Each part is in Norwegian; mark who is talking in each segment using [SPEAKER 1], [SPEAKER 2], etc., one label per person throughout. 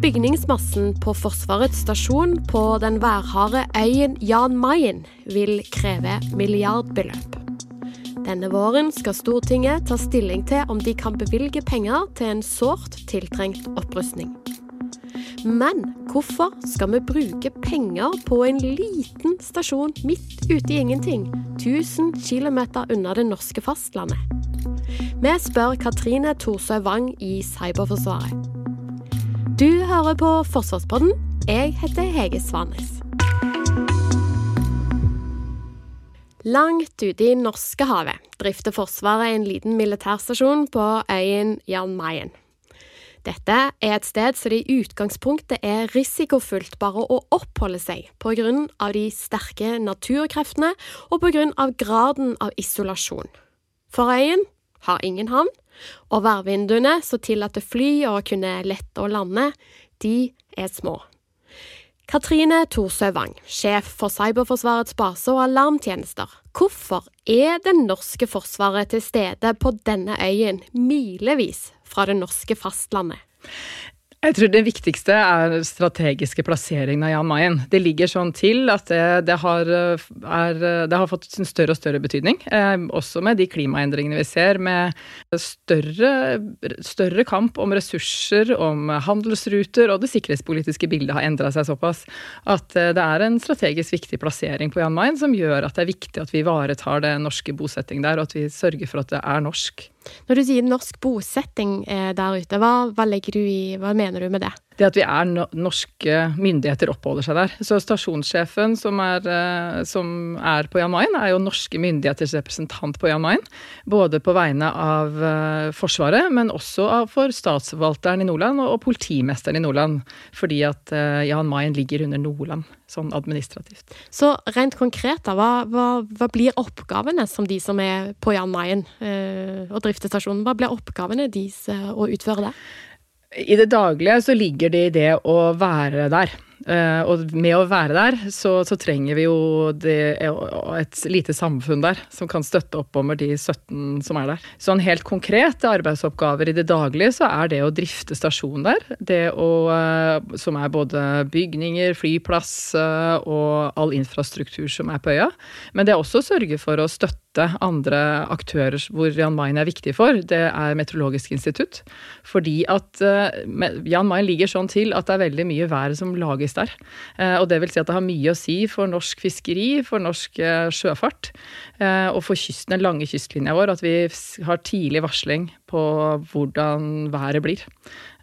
[SPEAKER 1] Bygningsmassen på Forsvarets stasjon på den værharde øyen Jan Mayen vil kreve milliardbeløp. Denne våren skal Stortinget ta stilling til om de kan bevilge penger til en sårt tiltrengt opprustning. Men hvorfor skal vi bruke penger på en liten stasjon midt ute i ingenting, 1000 km unna det norske fastlandet? Vi spør Katrine Thorsøy Wang i Cyberforsvaret. Du hører på Forsvarspodden. Jeg heter Hege Svanes. Langt ute i Norskehavet drifter Forsvaret en liten militærstasjon på øyen Jan Mayen. Dette er et sted som det i utgangspunktet er risikofullt bare å oppholde seg pga. de sterke naturkreftene og pga. graden av isolasjon. For øyen har ingen havn, og værvinduene som tillater fly å kunne lette og lande, de er små. Katrine Thorsø Wang, sjef for Cyberforsvarets base og alarmtjenester. Hvorfor er det norske forsvaret til stede på denne øyen, milevis fra det norske fastlandet?
[SPEAKER 2] Jeg tror det viktigste er strategiske plasseringen av Jan Mayen. Det ligger sånn til at det, det, har, er, det har, fått en større og større betydning. Eh, også med de klimaendringene vi ser, med større, større, kamp om ressurser, om handelsruter, og det sikkerhetspolitiske bildet har endra seg såpass at eh, det er en strategisk viktig plassering på Jan Mayen som gjør at det er viktig at vi ivaretar det norske bosetting der, og at vi sørger for at det er norsk.
[SPEAKER 1] Når du sier norsk bosetting eh, der ute, hva, hva, du i, hva mener du med det?
[SPEAKER 2] Det at vi er no norske myndigheter oppholder seg der. Så stasjonssjefen som er, eh, som er på Jan Mayen, er jo norske myndigheters representant på Jan Mayen. Både på vegne av uh, Forsvaret, men også for statsforvalteren i Nordland og, politimesteren i Nordland. Fordi at uh, Jan Mayen ligger under Nordland sånn administrativt.
[SPEAKER 1] Så rent konkret, da, hva, hva, hva blir oppgavene som de som er på Jan Mayen eh, og drifter stasjonen, hva blir oppgavene deres eh, å utføre det?
[SPEAKER 2] I det daglige så ligger det i det å være der. Uh, og med å være der, så, så trenger vi jo det, et lite samfunn der som kan støtte opp om de 17 som er der. Sånn helt konkret arbeidsoppgaver i det daglige, så er det å drifte stasjonen der. Det å, uh, som er både bygninger, flyplass uh, og all infrastruktur som er på øya. Men det er også å sørge for å støtte andre aktører hvor Jan Mayen er viktig for. Det er Meteorologisk institutt. Fordi at Jan Mayen ligger sånn til at det er veldig mye vær som lages der. Eh, og det vil si at det har mye å si for norsk fiskeri, for norsk eh, sjøfart eh, og for kysten, den lange kystlinja vår, at vi har tidlig varsling på hvordan været blir.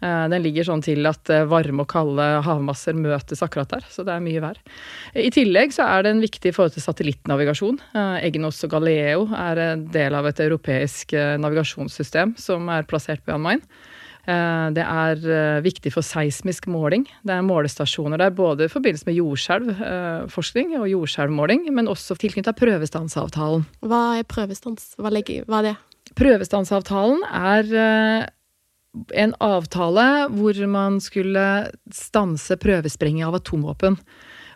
[SPEAKER 2] Den ligger sånn til at varme og kalde havmasser møtes akkurat der, så det er mye vær. I tillegg så er den viktig i forhold til satellittnavigasjon. Egnos og Galileo er en del av et europeisk navigasjonssystem som er plassert på Jan Mayen. Eh, det er eh, viktig for seismisk måling. Det er målestasjoner der både i forbindelse med jordskjelvforskning og jordskjelvmåling, men også tilknyttet prøvestansavtalen.
[SPEAKER 1] Hva er prøvestans? Hva, legger, hva er det?
[SPEAKER 2] Prøvestansavtalen er eh, en avtale hvor man skulle stanse prøvesprenging av atomvåpen.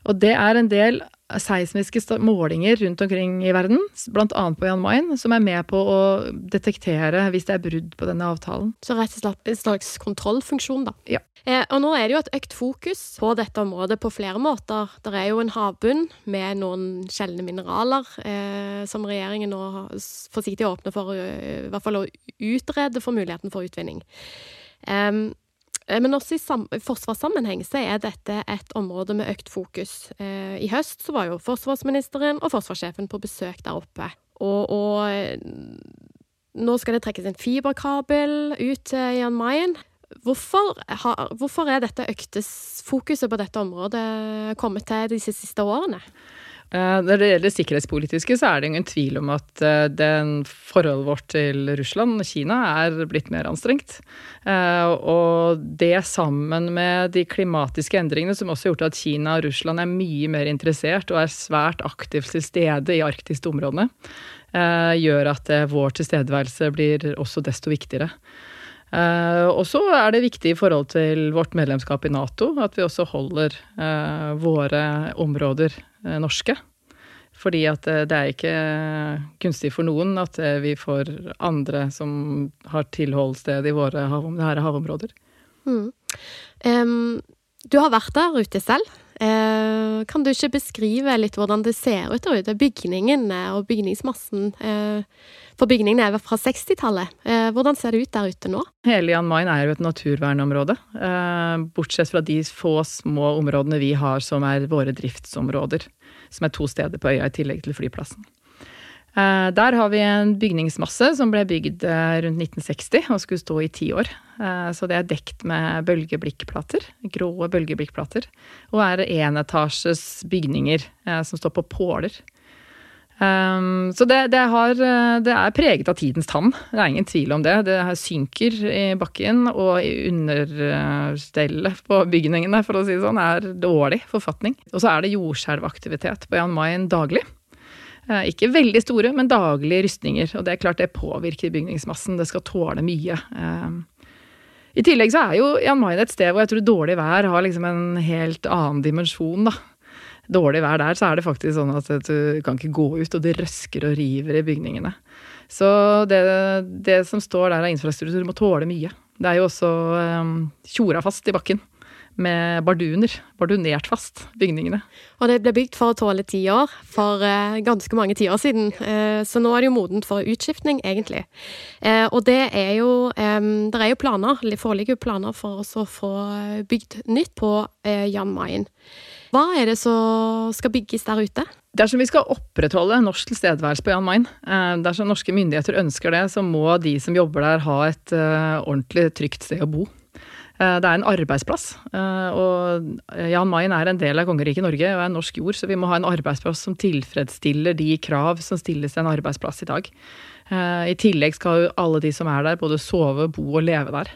[SPEAKER 2] Og det er en del seismiske målinger rundt omkring i verden, bl.a. på Jan Mayen, som er med på å detektere hvis det er brudd på denne avtalen.
[SPEAKER 1] Så rett og slett en slags kontrollfunksjon, da.
[SPEAKER 2] Ja.
[SPEAKER 1] Eh, og nå er det jo et økt fokus på dette området på flere måter. Det er jo en havbunn med noen sjeldne mineraler eh, som regjeringen nå forsiktig åpner for, eh, i hvert fall å utrede for muligheten for utvinning. Um, men også i forsvarssammenheng så er dette et område med økt fokus. Eh, I høst så var jo forsvarsministeren og forsvarssjefen på besøk der oppe. Og, og eh, nå skal det trekkes en fiberkabel ut til Jan Mayen. Hvorfor, har, hvorfor er dette økte fokuset på dette området kommet til disse siste årene?
[SPEAKER 2] Eh, når det gjelder det sikkerhetspolitiske, så er det ingen tvil om at eh, den forholdet vårt til Russland og Kina er blitt mer anstrengt. Eh, og det sammen med de klimatiske endringene som også har gjort at Kina og Russland er mye mer interessert og er svært aktivt til stede i arktiske områdene, gjør at vår tilstedeværelse blir også desto viktigere. Og så er det viktig i forhold til vårt medlemskap i Nato at vi også holder våre områder Eh, norske. Fordi at eh, det er ikke kunstig for noen at eh, vi får andre som har tilholdssted i våre hav, havområder. Mm.
[SPEAKER 1] Um, du har vært der ute selv. Uh, kan du ikke beskrive litt hvordan det ser ut der ute? Bygningene og bygningsmassen. Eh, for bygningene er fra 60-tallet. Eh, hvordan ser det ut der ute nå?
[SPEAKER 2] Hele Jan Mayen er jo et naturvernområde. bortsett fra de få små områdene vi har som er våre driftsområder som er to steder på øya i tillegg til flyplassen. Eh, der har vi en bygningsmasse som ble bygd eh, rundt 1960 og skulle stå i ti år. Eh, så det er dekt med bølgeblikkplater, grå bølgeblikkplater, og er enetasjes bygninger som står på påler. Så det, det, har, det, er preget av tidens tann, det er ingen tvil om det. Det synker i bakken, og understellet på bygningene, for å si det sånn, er dårlig forfatning. Og så er det jordskjelvaktivitet på Jan Mayen daglig. Eh, ikke veldig store, men daglige rystninger. Og det er klart det påvirker bygningsmassen. Det skal tåle mye. Eh, I tillegg så er jo Jan Mayen et sted hvor jeg tror dårlig vær har liksom en helt annen dimensjon, da. Dårlig vær der, så er det faktisk sånn at du kan ikke gå ut, og det røsker og river i bygningene. Så det, det som står der av infrastruktur, må tåle mye. Det er jo også um, tjora fast i bakken med barduner. Bardunert fast, bygningene.
[SPEAKER 1] Og det ble bygd for å tåle ti år, for uh, ganske mange tiår siden. Uh, så nå er det jo modent for utskiftning, egentlig. Uh, og det er jo Det er jo planer, det foreligger jo planer for oss å få bygd nytt på Jan Mayen. Hva er det som skal bygges der ute?
[SPEAKER 2] Dersom vi skal opprettholde norsk tilstedeværelse på Jan Mayen, dersom norske myndigheter ønsker det, så må de som jobber der ha et ordentlig trygt sted å bo. Eh, det er en arbeidsplass. Eh, og Jan Mayen er en del av kongeriket Norge og er norsk jord, så vi må ha en arbeidsplass som tilfredsstiller de krav som stilles til en arbeidsplass i dag. Eh, I tillegg skal jo alle de som er der, både sove, bo og leve der.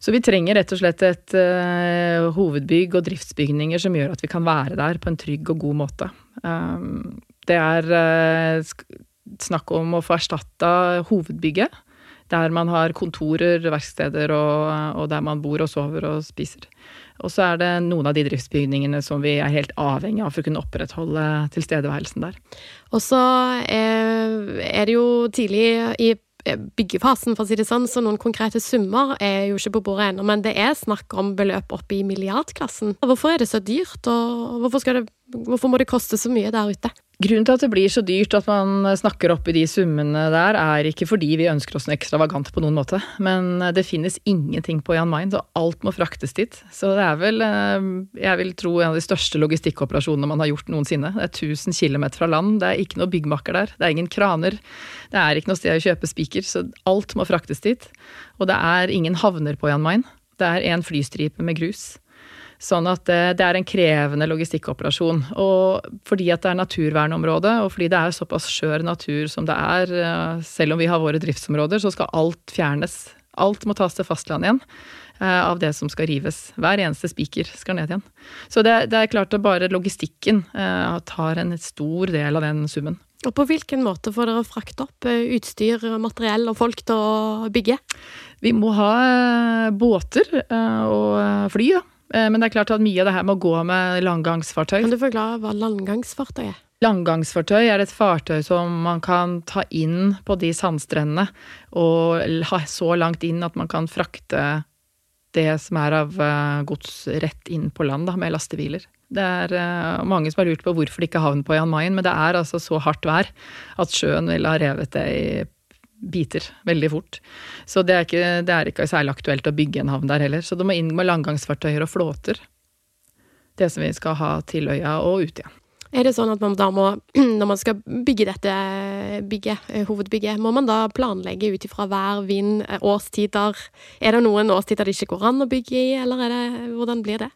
[SPEAKER 2] Så vi trenger rett og slett et uh, hovedbygg og driftsbygninger som gjør at vi kan være der på en trygg og god måte. Um, det er uh, snakk om å få erstatta hovedbygget der man har kontorer, verksteder og, og, der man bor og sover og spiser. Og så er det noen av de driftsbygningene som vi er helt avhengig av for å kunne opprettholde tilstedeværelsen der.
[SPEAKER 1] Og så er det jo tidlig i byggefasen, for å si det sånn, så noen konkrete summer er jo ikke på bordet ennå, men det er snakk om beløp oppe i milliardklassen. Hvorfor er det så dyrt, og hvorfor, det, hvorfor må det koste så mye der ute?
[SPEAKER 2] Grunnen til at det blir så dyrt at man snakker opp i de summene der, er ikke fordi vi ønsker oss noe ekstravagant på noen måte, men det finnes ingenting på Jan Mayen, så alt må fraktes dit. Så det er vel, eh, jeg vil tro, en av de største logistikkoperasjonene man har gjort noensinne. Det er 1000 km fra land, det er ikke noe byggmakker der, det er ingen kraner, det er ikke noe sted å kjøpe spiker, så alt må fraktes dit. Og det er ingen havner på Jan Mayen. Det er én flystripe med grus. Sånn at det, det er en krevende logistikkoperasjon. Og fordi at det er naturvernområde, og fordi det er såpass skjør natur som det er, eh, selv om vi har våre driftsområder, så skal alt fjernes. Alt må tas til fastland igjen eh, av det som skal rives. Hver eneste spiker skal ned igjen. Så det, det er klart at bare logistikken eh, tar en stor del av den summen.
[SPEAKER 1] Og på hvilken måte får dere frakt opp utstyr, materiell og folk til å bygge?
[SPEAKER 2] Vi må ha båter og fly, da. Eh, men det er klart at mye av det her må gå med langgangsfartøy.
[SPEAKER 1] Kan du forklare hva langgangsfartøy er?
[SPEAKER 2] Langgangsfartøy er et fartøy som man kan ta inn på de sandstrendene, og ha så langt inn at man kan frakte det som er av eh, gods rett inn på land da, med lastebiler. Det er uh, mange som har lurt på hvorfor det ikke havner på Jan Mayen, men det er altså så hardt vær at sjøen ville ha revet det i biter veldig fort. Så det er, ikke, det er ikke særlig aktuelt å bygge en havn der heller. Så det må inn med langgangsfartøyer og flåter. Det som vi skal ha til øya og ut igjen.
[SPEAKER 1] Er det sånn at man da må, når man skal bygge dette bygget, eh, hovedbygget, må man da planlegge ut ifra vær, vind, eh, årstider? Er det noen årstider det ikke går an å bygge i, eller det, hvordan blir det?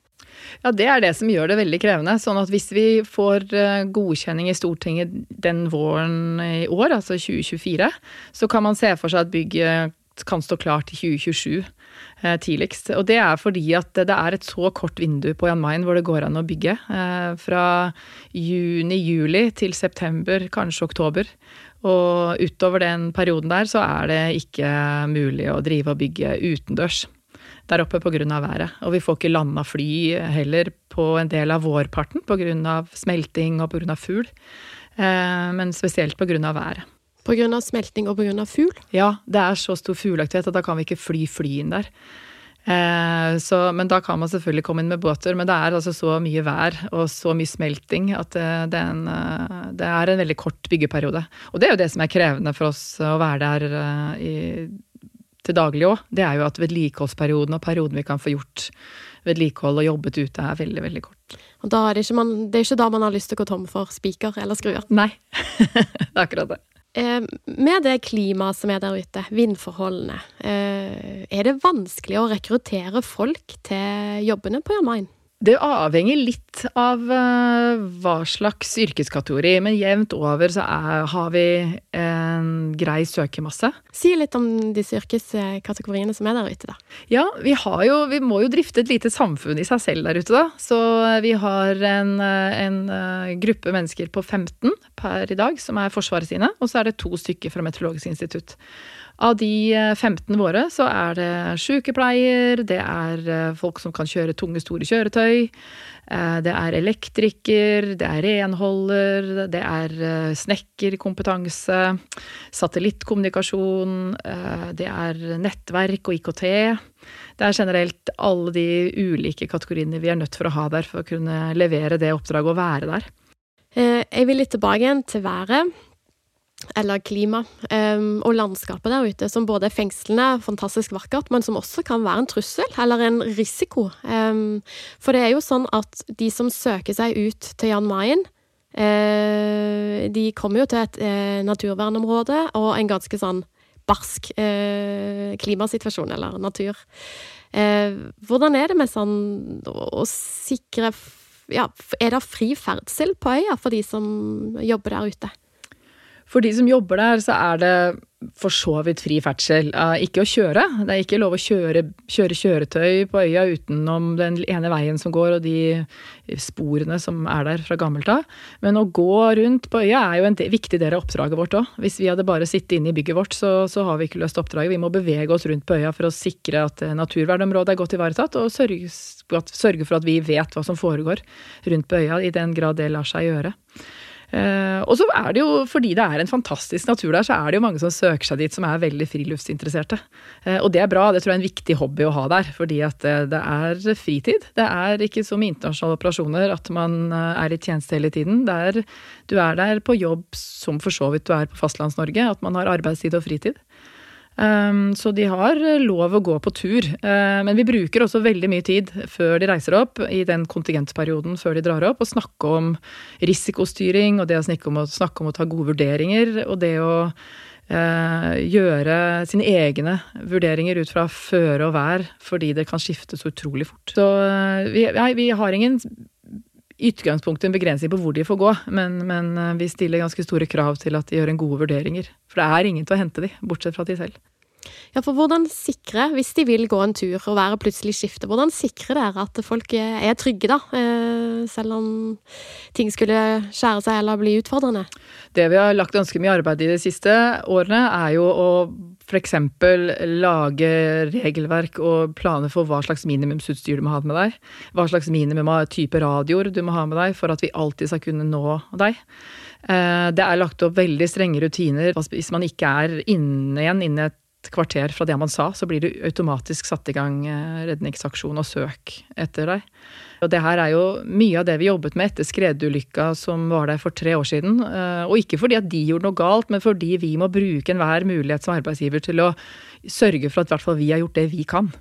[SPEAKER 2] Ja, det er det som gjør det veldig krevende. Sånn at hvis vi får eh, godkjenning i Stortinget den våren i år, altså 2024, så kan man se for seg at bygget kan stå klart i 2027 eh, tidligst. Og det er fordi at det er et så kort vindu på Jan Mayen hvor det går an å bygge. Eh, fra juni-juli til september, kanskje oktober. Og utover den perioden der så er det ikke mulig å drive og bygge utendørs der oppe pga. været. Og vi får ikke landa fly heller på en del av vårparten pga. smelting og pga. fugl. Eh, men spesielt pga. været.
[SPEAKER 1] Pga. smelting og pga. fugl?
[SPEAKER 2] Ja, det er så stor fugleaktivitet at da kan vi ikke fly fly inn der. Eh, så, men da kan man selvfølgelig komme inn med båter. Men det er altså så mye vær og så mye smelting at det, det, er en, eh, det, er en, veldig kort byggeperiode. Og det er jo det som er krevende for oss å være der i til daglig òg, det er jo at vedlikeholdsperioden og perioden vi kan få gjort vedlikehold og jobbet ute, er veldig, veldig kort.
[SPEAKER 1] Og da er det, ikke man, det er ikke da man har lyst til å gå tom for spiker eller skruer?
[SPEAKER 2] Nei, det er akkurat det.
[SPEAKER 1] Eh, med det klimaet som er der ute, vindforholdene, eh, er det vanskelig å rekruttere folk til jobbene på Jan Mayen?
[SPEAKER 2] Det avhenger litt av uh, hva slags yrkeskategori, men jevnt over så er, har vi en grei søkermasse.
[SPEAKER 1] Si litt om disse yrkeskategoriene som er der ute, da.
[SPEAKER 2] Ja, vi, jo, vi må jo drifte et lite samfunn i seg selv der ute, da. Så vi har en, en uh, gruppe mennesker på 15 per i dag som er Forsvaret sine, og så er det to stykker fra Meteorologisk institutt. Av de 15 eh, våre så er det sykepleier, det er eh, folk som kan kjøre tunge, store kjøretøy. Eh, det er elektriker, det er renholder, det er snekkerkompetanse, satellittkommunikasjon, det er nettverk og IKT. Det er generelt alle de ulike kategoriene vi er nødt for å ha der for å kunne levere det oppdraget og være der.
[SPEAKER 1] Jeg vil litt tilbake igjen til været eller klima, um, og landskapet der ute, som både er fengslende, fantastisk vakkert, men som også kan være en trussel eller en risiko. Um, for det er jo sånn at de som søker seg ut til Jan Mayen, uh, de kommer jo til et uh, naturvernområde og en ganske sånn barsk uh, klimasituasjon, eller natur. hvordan er det med sånn å sikre ja, Er det fri ferdsel på øya for de som jobber der ute?
[SPEAKER 2] For de som jobber der, så er det for så vidt fri ferdsel. Ikke å kjøre. Det er ikke lov å kjøre, kjøre kjøretøy på øya utenom den ene veien som går og de sporene som er der fra gammelt av. Men å gå rundt på øya er jo en viktig del av oppdraget vårt òg. Hvis vi hadde bare sittet inne i bygget vårt, så, så, har vi ikke løst oppdraget. Vi må bevege oss rundt på øya for å sikre at naturvernområdet er godt ivaretatt, og sørge, sørge for at vi vet hva som foregår rundt på øya, i den grad det lar seg gjøre. Uh, og så er det jo, fordi det er en fantastisk natur der, så er det jo mange som søker seg dit som er veldig friluftsinteresserte. Uh, og det er bra, det tror jeg er en viktig hobby å ha der, fordi at uh, det er fritid. Det er ikke som i internasjonale operasjoner at man er i tjeneste hele tiden. Er, du er der på jobb som for så vidt du er på Fastlands-Norge, at man har arbeidstid og fritid. Um, så de har lov å gå på tur. Uh, men vi bruker også veldig mye tid før de reiser opp, i den kontingentperioden før de drar opp, og snakke om risikostyring og det å snakke om å, snakke om å ta gode vurderinger. Og det å uh, gjøre sine egne vurderinger ut fra føre og vær, fordi det kan skifte så utrolig fort. Så uh, vi, nei, vi har ingen utgangspunktet en begrensning på hvor de får gå, men, men, eh, vi stiller ganske store krav til at de gjør en gode vurderinger. For det er ingen til å hente de, bortsett fra de selv.
[SPEAKER 1] Ja, for hvordan sikre, hvis de vil gå en tur og være plutselig skifter, hvordan sikrer dere at folk er trygge, da? Eh, selv om ting skulle skjære seg eller bli utfordrende?
[SPEAKER 2] Det vi har lagt ganske mye arbeid i de siste årene, er jo å f.eks. lage regelverk og planer for hva slags minimumsutstyr du må ha med deg. Hva slags minimum av type radioer du må ha med deg for at vi alltid skal kunne nå deg. Eh, det er lagt opp veldig strenge rutiner. Hvis man ikke er inne igjen innen et kvarter fra det man sa, så blir det automatisk satt i gang eh, redningsaksjon og søk etter deg. Og det her er jo mye av det vi jobbet med etter skredulykka som var der for tre år siden. Eh, og ikke fordi at de gjorde noe galt, men fordi vi må bruke enhver mulighet som arbeidsgiver til å sørge for at i hvert fall vi har gjort det vi kan.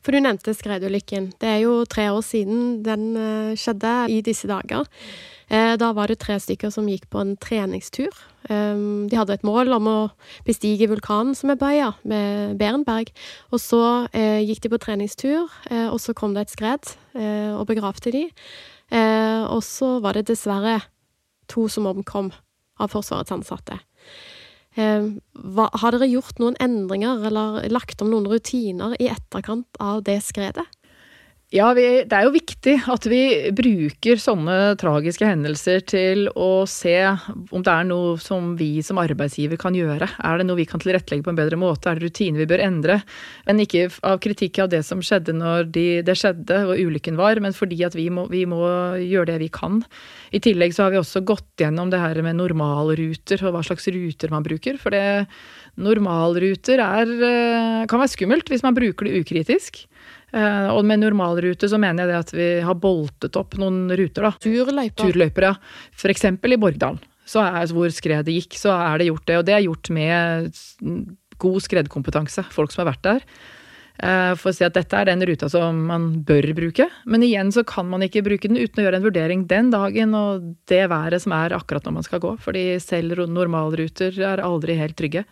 [SPEAKER 1] For du nevnte skredulykken. Det er jo tre år siden den eh, skjedde i disse dager. Eh, da var det tre stykker som gikk på en treningstur. Um, de hadde et mål om å bestige vulkanen som er bøya, med Berenberg. Og så eh, gikk de på treningstur, eh, og så kom det et skred eh, og begravde de. Eh, og så var det dessverre to som omkom av Forsvarets ansatte. Eh, hva, har dere gjort noen endringer eller lagt om noen rutiner i etterkant av det skredet?
[SPEAKER 2] Ja, vi, det er jo viktig at vi bruker sånne tragiske hendelser til å se om det er noe som vi som arbeidsgiver kan gjøre. Er det noe vi kan tilrettelegge på en bedre måte? Er det rutiner vi bør endre? Men ikke av kritikk av det som skjedde når de, det skjedde og ulykken var, men fordi at vi må, vi må, gjøre det vi kan. I tillegg så har vi også gått gjennom det her med normalruter og hva slags ruter man bruker. For det, normalruter er, eh, kan være skummelt hvis man bruker det ukritisk. Uh, og med normalrute så mener jeg det at vi har boltet opp noen ruter, da.
[SPEAKER 1] Turløyper.
[SPEAKER 2] Turløyper, ja. Eksempel i Borgdalen, hvor skredet gikk, så er det gjort det. Og det er gjort med god skredkompetanse, folk som har vært der. Uh, for å si at dette er den ruta som man bør bruke. Men igjen så kan man ikke bruke den uten å gjøre en vurdering den dagen og det været som er akkurat når man skal gå. Fordi selv normalruter er aldri helt trygge.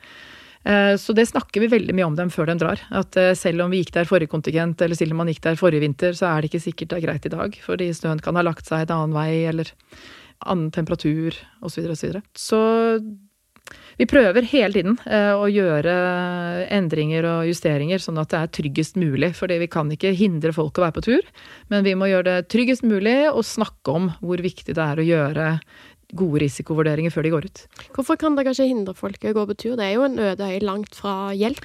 [SPEAKER 2] Eh, så det snakker vi veldig mye om dem før de drar. At eh, selv om vi gikk der forrige kontingent, eller selv om man gikk der forrige vinter, så er det ikke sikkert det er greit i dag. Fordi snøen kan ha lagt seg en annen vei, eller annen temperatur, osv. osv. Så, videre. så vi prøver hele tiden eh, å gjøre endringer og justeringer sånn at det er tryggest mulig. Fordi vi kan ikke hindre folk å være på tur, men vi må gjøre det tryggest mulig og snakke om hvor viktig det er å gjøre gode risikovurderinger før de går ut.
[SPEAKER 1] Hvorfor kan det kanskje hindre folk i å gå på tur? Det er jo en øde øy langt fra hjelp.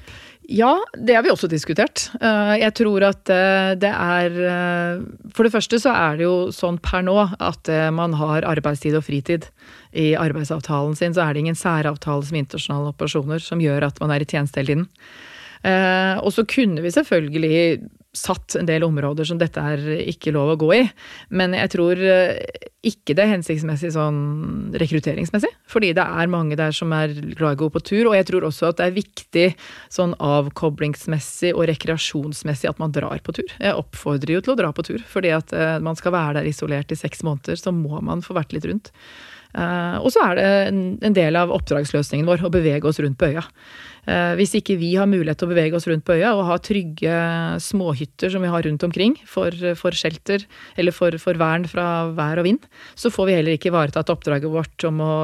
[SPEAKER 2] Ja, det har vi også diskutert. Eh, jeg tror at eh, det er eh, For det første så er det jo sånn per nå at man har arbeidstid og fritid. I arbeidsavtalen sin så er det ingen særavtale som internasjonale operasjoner som gjør at man er i tjeneste hele tiden. Og så kunne vi selvfølgelig satt en del områder som dette er ikke lov å gå i. Men jeg tror eh, ikke det er hensiktsmessig sånn rekrutteringsmessig. Fordi det er mange der som er glad i å gå på tur. Og jeg tror også at det er viktig sånn avkoblingsmessig og rekreasjonsmessig at man drar på tur. Jeg oppfordrer jo til å dra på tur. Fordi at eh, man skal være der isolert i seks måneder, så må man få vært litt rundt. Uh, og så er det en, del av oppdragsløsningen vår å bevege oss rundt på øya. Uh, hvis ikke vi har mulighet til å bevege oss rundt på øya og ha trygge småhytter som vi har rundt omkring for, for shelter eller for, for, vern fra vær og vind, så får vi heller ikke ivaretatt oppdraget vårt om å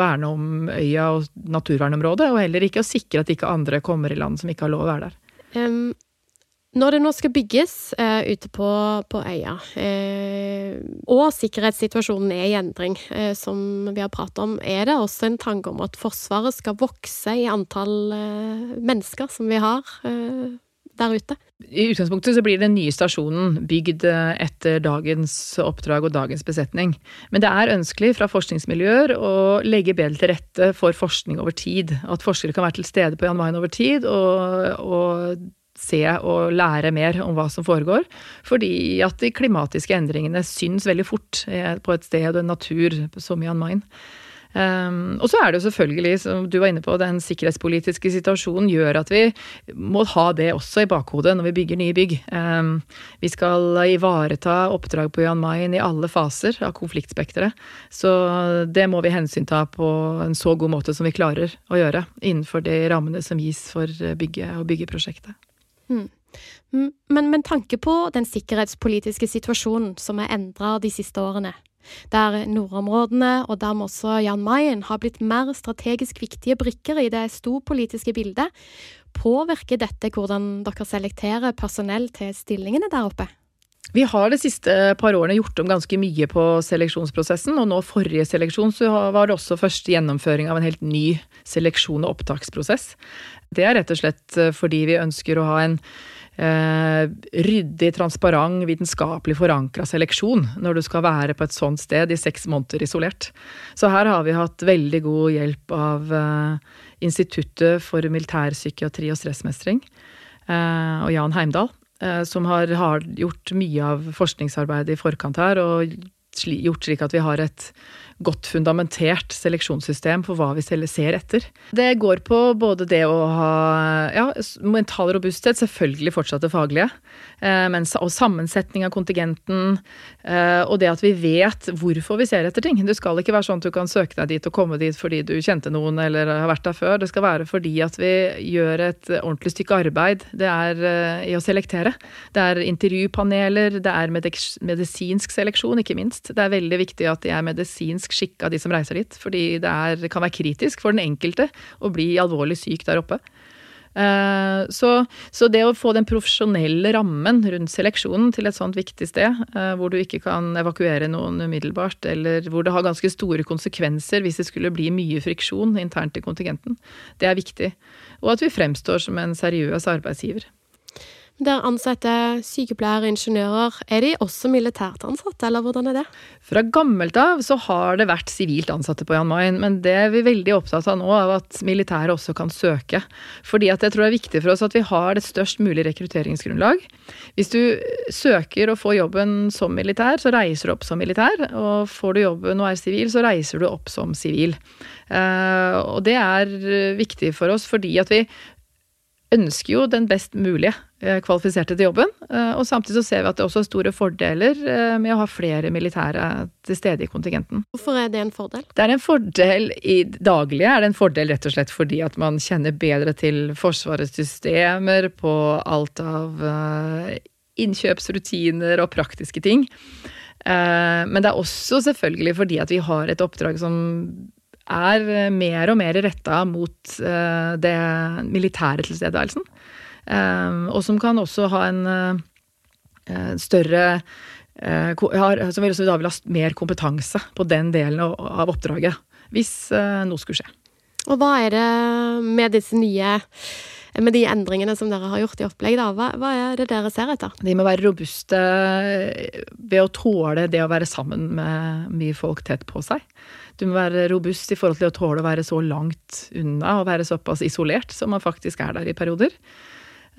[SPEAKER 2] verne om øya og naturvernområdet, og heller ikke å sikre at ikke andre kommer i land som ikke har lov å være der. Um
[SPEAKER 1] når det nå skal bygges eh, ute på, på øya, eh, og sikkerhetssituasjonen er i endring, eh, som vi har pratet om, er det også en tanke om at Forsvaret skal vokse i antall eh, mennesker som vi har eh, der ute?
[SPEAKER 2] I utgangspunktet så blir den nye stasjonen bygd eh, etter dagens oppdrag og dagens besetning. Men det er ønskelig fra forskningsmiljøer å legge bedre til rette for forskning over tid. At forskere kan være til stede på Jan Mayen over tid, og, og se og lære mer om hva som foregår. Fordi at de klimatiske endringene syns veldig fort eh, på et sted og en natur som Jan Mayen. Um, og så er det jo selvfølgelig, som du var inne på, den sikkerhetspolitiske situasjonen gjør at vi må ha det også i bakhodet når vi bygger nye bygg. Um, vi skal ivareta oppdrag på Jan Mayen i alle faser av konfliktspekteret. Så det må vi hensynta på en så god måte som vi klarer å gjøre innenfor de rammene som gis for bygget og byggeprosjektet.
[SPEAKER 1] Mm. Men med tanke på den sikkerhetspolitiske situasjonen som er endra de siste årene, der nordområdene og dermed også Jan Mayen har blitt mer strategisk viktige brikker i det storpolitiske bildet, påvirker dette hvordan dere selekterer personell til stillingene der oppe?
[SPEAKER 2] Vi har de siste par årene gjort om ganske mye på seleksjonsprosessen, og nå forrige seleksjon så var det også første gjennomføring av en helt ny seleksjon og opptaksprosess. Det er rett og slett eh, fordi vi ønsker å ha en eh, ryddig, transparent, vitenskapelig forankra seleksjon når du skal være på et sånt sted i seks måneder isolert. Så her har vi hatt veldig god hjelp av eh, Instituttet for militærpsykiatri og stressmestring eh, og Jan Heimdal som har, har, gjort mye av forskningsarbeidet i forkant her, og gjort slik at vi har et godt fundamentert seleksjonssystem for hva vi ser etter. Det går på både det å ha ja, mental robusthet, selvfølgelig fortsatt det faglige, eh, men, og sammensetning av kontingenten, eh, og det at vi vet hvorfor vi ser etter ting. Det skal ikke være sånn at du kan søke deg dit og komme dit fordi du kjente noen eller har vært der før. Det skal være fordi at vi gjør et ordentlig stykke arbeid. Det er uh, i å selektere. Det er intervjupaneler, det er medisinsk seleksjon, ikke minst. Det er veldig viktig at de er medisinsk skikka, de som reiser dit. Fordi det, er, kan være kritisk for den enkelte å bli alvorlig syk der oppe. Eh, så, så, det å få den profesjonelle rammen rundt seleksjonen til et sånt viktig sted, eh, hvor du ikke kan evakuere noen umiddelbart, eller hvor det har ganske store konsekvenser hvis det skulle bli mye friksjon internt i kontingenten, det er viktig. Og at vi fremstår som en seriøs arbeidsgiver.
[SPEAKER 1] Der ansatte sykepleiere og ingeniører, er de også militært ansatte, eller hvordan er det?
[SPEAKER 2] Fra gammelt av så har det vært sivilt ansatte på Jan Mayen, men det er vi veldig opptatt av nå, av at militære også kan søke. Fordi at jeg tror det er viktig for oss at vi har det størst mulig rekrutteringsgrunnlag. Hvis du søker og får jobben som militær, så reiser du opp som militær. Og får du jobben og er sivil, så reiser du opp som sivil. Uh, og det er viktig for oss fordi at vi ønsker jo den best mulige eh, kvalifiserte til jobben. Eh, og samtidig så ser vi at det også er store fordeler eh, med å ha flere militære til stede i kontingenten.
[SPEAKER 1] Hvorfor er det en fordel?
[SPEAKER 2] Det er en fordel i daglige er det en fordel rett og slett fordi at man kjenner bedre til Forsvarets systemer på alt av innkjøpsrutiner og praktiske ting. Men det er også selvfølgelig fordi at vi har et oppdrag som er eh, mer og mer retta mot det militære tilstedeværelsen. Um, og som kan også ha en uh, større har, Som vil også da vil ha mer kompetanse på den delen av, av oppdraget. Hvis noe skulle skje.
[SPEAKER 1] Og hva er det med disse nye med de endringene som dere har gjort i opplegg, da, hva, hva, er det dere ser etter?
[SPEAKER 2] De må være robuste ved å tåle det å være sammen med mye folk tett på seg. Du må være robust i forhold til å tåle å være så langt unna og være såpass isolert som man faktisk er der i perioder.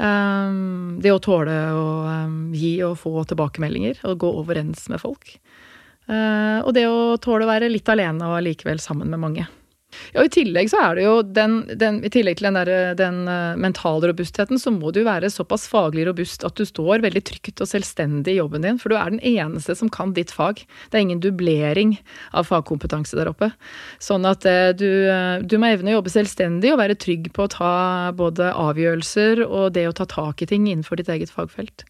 [SPEAKER 2] Um, det å tåle å um, gi og få tilbakemeldinger og gå overens med folk. Uh, og det å tåle å være litt alene og allikevel sammen med mange. Ja, I tillegg så er det jo den, den I tillegg til den, der, den uh, mentale robustheten, så må du være såpass faglig robust at du står veldig trygt og selvstendig i jobben din. For du er den eneste som kan ditt fag. Det er ingen dublering av fagkompetanse der oppe. Sånn at uh, du, uh, du, må evne å jobbe selvstendig og være trygg på å ta både avgjørelser og det å ta tak i ting innenfor ditt eget fagfelt.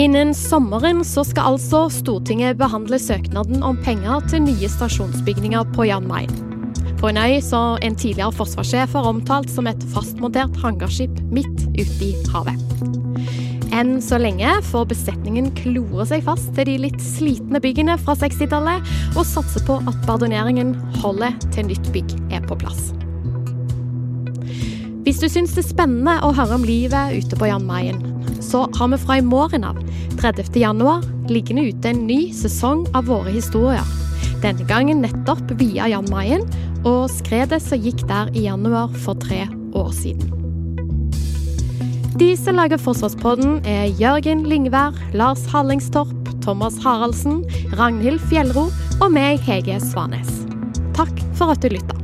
[SPEAKER 1] Innen sommeren så skal altså Stortinget behandle søknaden om penger til nye stasjonsbygninger på Jan Mayen. På en øy som en tidligere forsvarssjef har omtalt som et fastmontert hangarskip midt ute i havet. Enn så lenge får besetningen klore seg fast til de litt slitne byggene fra 60-tallet, og satse på at bardoneringen holder til nytt bygg er på plass. Hvis du syns det er spennende å høre om livet ute på Jan Mayen, så har vi fra i morgen av, 30. januar, liggende ute en ny sesong av våre historier. Denne gangen nettopp via Jan Mayen og skredet som gikk der i januar for tre år siden. De som lager Forsvarspodden, er Jørgen Lyngvær, Lars Hallingstorp, Thomas Haraldsen, Ragnhild Fjellro og meg, Hege Svanes. Takk for at du lytta.